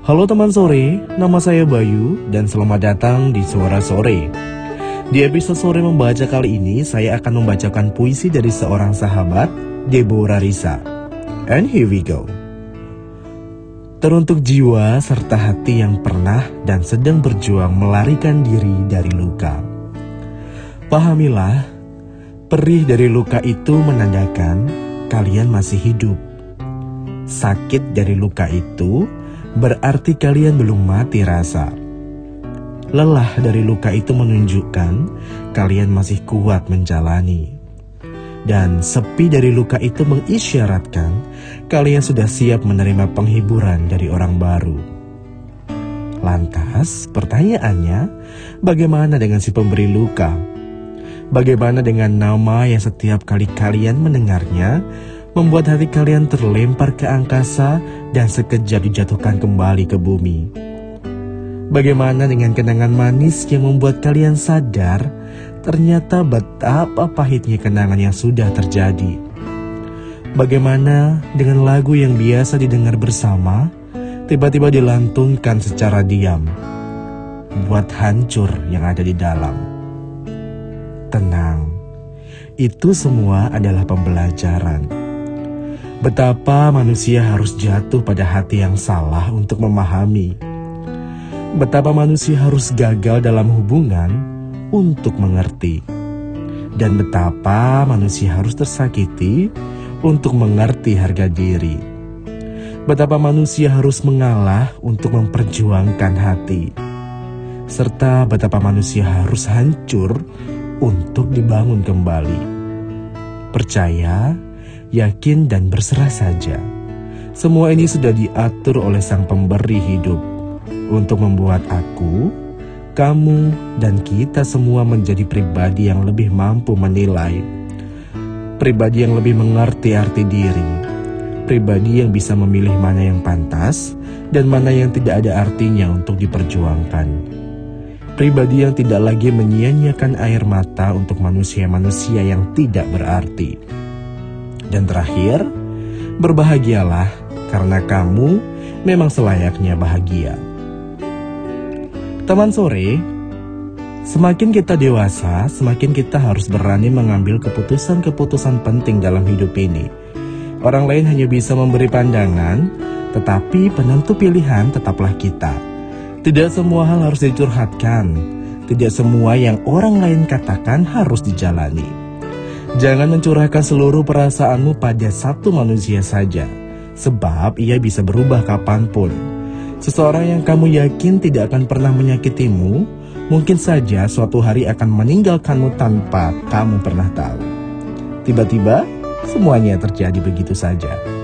Halo teman sore, nama saya Bayu dan selamat datang di Suara Sore. Di episode sore membaca kali ini, saya akan membacakan puisi dari seorang sahabat, Deborah Risa. And here we go. Teruntuk jiwa serta hati yang pernah dan sedang berjuang melarikan diri dari luka. Pahamilah, perih dari luka itu menandakan kalian masih hidup. Sakit dari luka itu berarti kalian belum mati rasa. Lelah dari luka itu menunjukkan kalian masih kuat menjalani. Dan sepi dari luka itu mengisyaratkan kalian sudah siap menerima penghiburan dari orang baru. Lantas, pertanyaannya, bagaimana dengan si pemberi luka? Bagaimana dengan nama yang setiap kali kalian mendengarnya membuat hati kalian terlempar ke angkasa dan sekejap dijatuhkan kembali ke bumi. Bagaimana dengan kenangan manis yang membuat kalian sadar ternyata betapa pahitnya kenangan yang sudah terjadi? Bagaimana dengan lagu yang biasa didengar bersama, tiba-tiba dilantunkan secara diam, buat hancur yang ada di dalam? Tenang, itu semua adalah pembelajaran Betapa manusia harus jatuh pada hati yang salah untuk memahami. Betapa manusia harus gagal dalam hubungan untuk mengerti. Dan betapa manusia harus tersakiti untuk mengerti harga diri. Betapa manusia harus mengalah untuk memperjuangkan hati. Serta betapa manusia harus hancur untuk dibangun kembali. Percaya, yakin dan berserah saja. Semua ini sudah diatur oleh Sang Pemberi hidup untuk membuat aku, kamu, dan kita semua menjadi pribadi yang lebih mampu menilai, pribadi yang lebih mengerti arti diri, pribadi yang bisa memilih mana yang pantas dan mana yang tidak ada artinya untuk diperjuangkan. Pribadi yang tidak lagi menyia-nyiakan air mata untuk manusia-manusia yang tidak berarti dan terakhir, berbahagialah karena kamu memang selayaknya bahagia. Teman sore, semakin kita dewasa, semakin kita harus berani mengambil keputusan-keputusan penting dalam hidup ini. Orang lain hanya bisa memberi pandangan, tetapi penentu pilihan tetaplah kita. Tidak semua hal harus dicurhatkan, tidak semua yang orang lain katakan harus dijalani. Jangan mencurahkan seluruh perasaanmu pada satu manusia saja, sebab ia bisa berubah kapan pun. Seseorang yang kamu yakin tidak akan pernah menyakitimu, mungkin saja suatu hari akan meninggalkanmu tanpa kamu pernah tahu. Tiba-tiba, semuanya terjadi begitu saja.